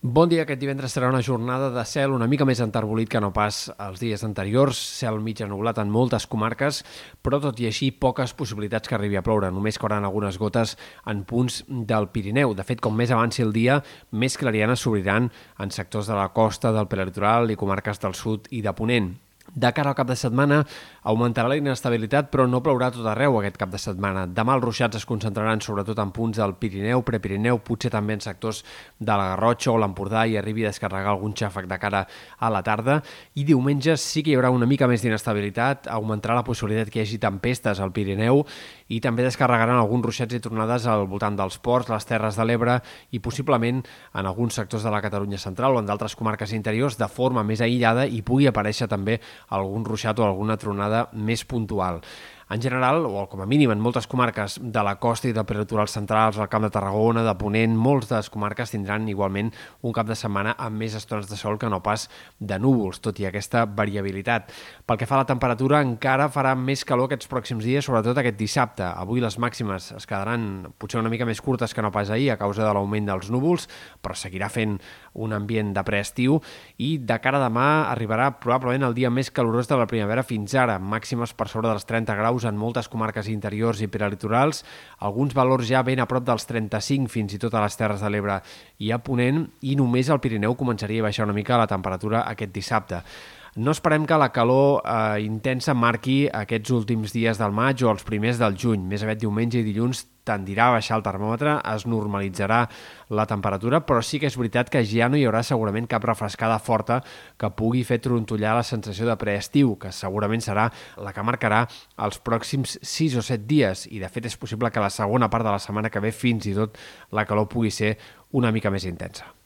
Bon dia, aquest divendres serà una jornada de cel una mica més enterbolit que no pas els dies anteriors, cel mig enoblat en moltes comarques, però tot i així poques possibilitats que arribi a ploure, només cauran algunes gotes en punts del Pirineu. De fet, com més avanci el dia, més clarianes s'obriran en sectors de la costa, del prelitoral i comarques del sud i de Ponent. De cara al cap de setmana augmentarà la inestabilitat, però no plourà tot arreu aquest cap de setmana. Demà els ruixats es concentraran sobretot en punts del Pirineu, Prepirineu, potser també en sectors de la Garrotxa o l'Empordà i arribi a descarregar algun xàfec de cara a la tarda. I diumenge sí que hi haurà una mica més d'inestabilitat, augmentarà la possibilitat que hi hagi tempestes al Pirineu i també descarregaran alguns ruixats i tornades al voltant dels ports, les Terres de l'Ebre i possiblement en alguns sectors de la Catalunya central o en d'altres comarques interiors de forma més aïllada i pugui aparèixer també algun ruixat o alguna tronada més puntual. En general, o com a mínim en moltes comarques de la costa i del prelitoral centrals, al Camp de Tarragona, de Ponent, molts de les comarques tindran igualment un cap de setmana amb més estones de sol que no pas de núvols, tot i aquesta variabilitat. Pel que fa a la temperatura, encara farà més calor aquests pròxims dies, sobretot aquest dissabte. Avui les màximes es quedaran potser una mica més curtes que no pas ahir a causa de l'augment dels núvols, però seguirà fent un ambient de preestiu i de cara a demà arribarà probablement el dia més calorós de la primavera fins ara, màximes per sobre dels 30 graus graus en moltes comarques interiors i prelitorals, alguns valors ja ben a prop dels 35 fins i tot a les Terres de l'Ebre i a Ponent, i només al Pirineu començaria a baixar una mica la temperatura aquest dissabte. No esperem que la calor eh, intensa marqui aquests últims dies del maig o els primers del juny. Més aviat diumenge i dilluns tendirà a baixar el termòmetre, es normalitzarà la temperatura, però sí que és veritat que ja no hi haurà segurament cap refrescada forta que pugui fer trontollar la sensació de preestiu, que segurament serà la que marcarà els pròxims 6 o 7 dies, i de fet és possible que la segona part de la setmana que ve fins i tot la calor pugui ser una mica més intensa.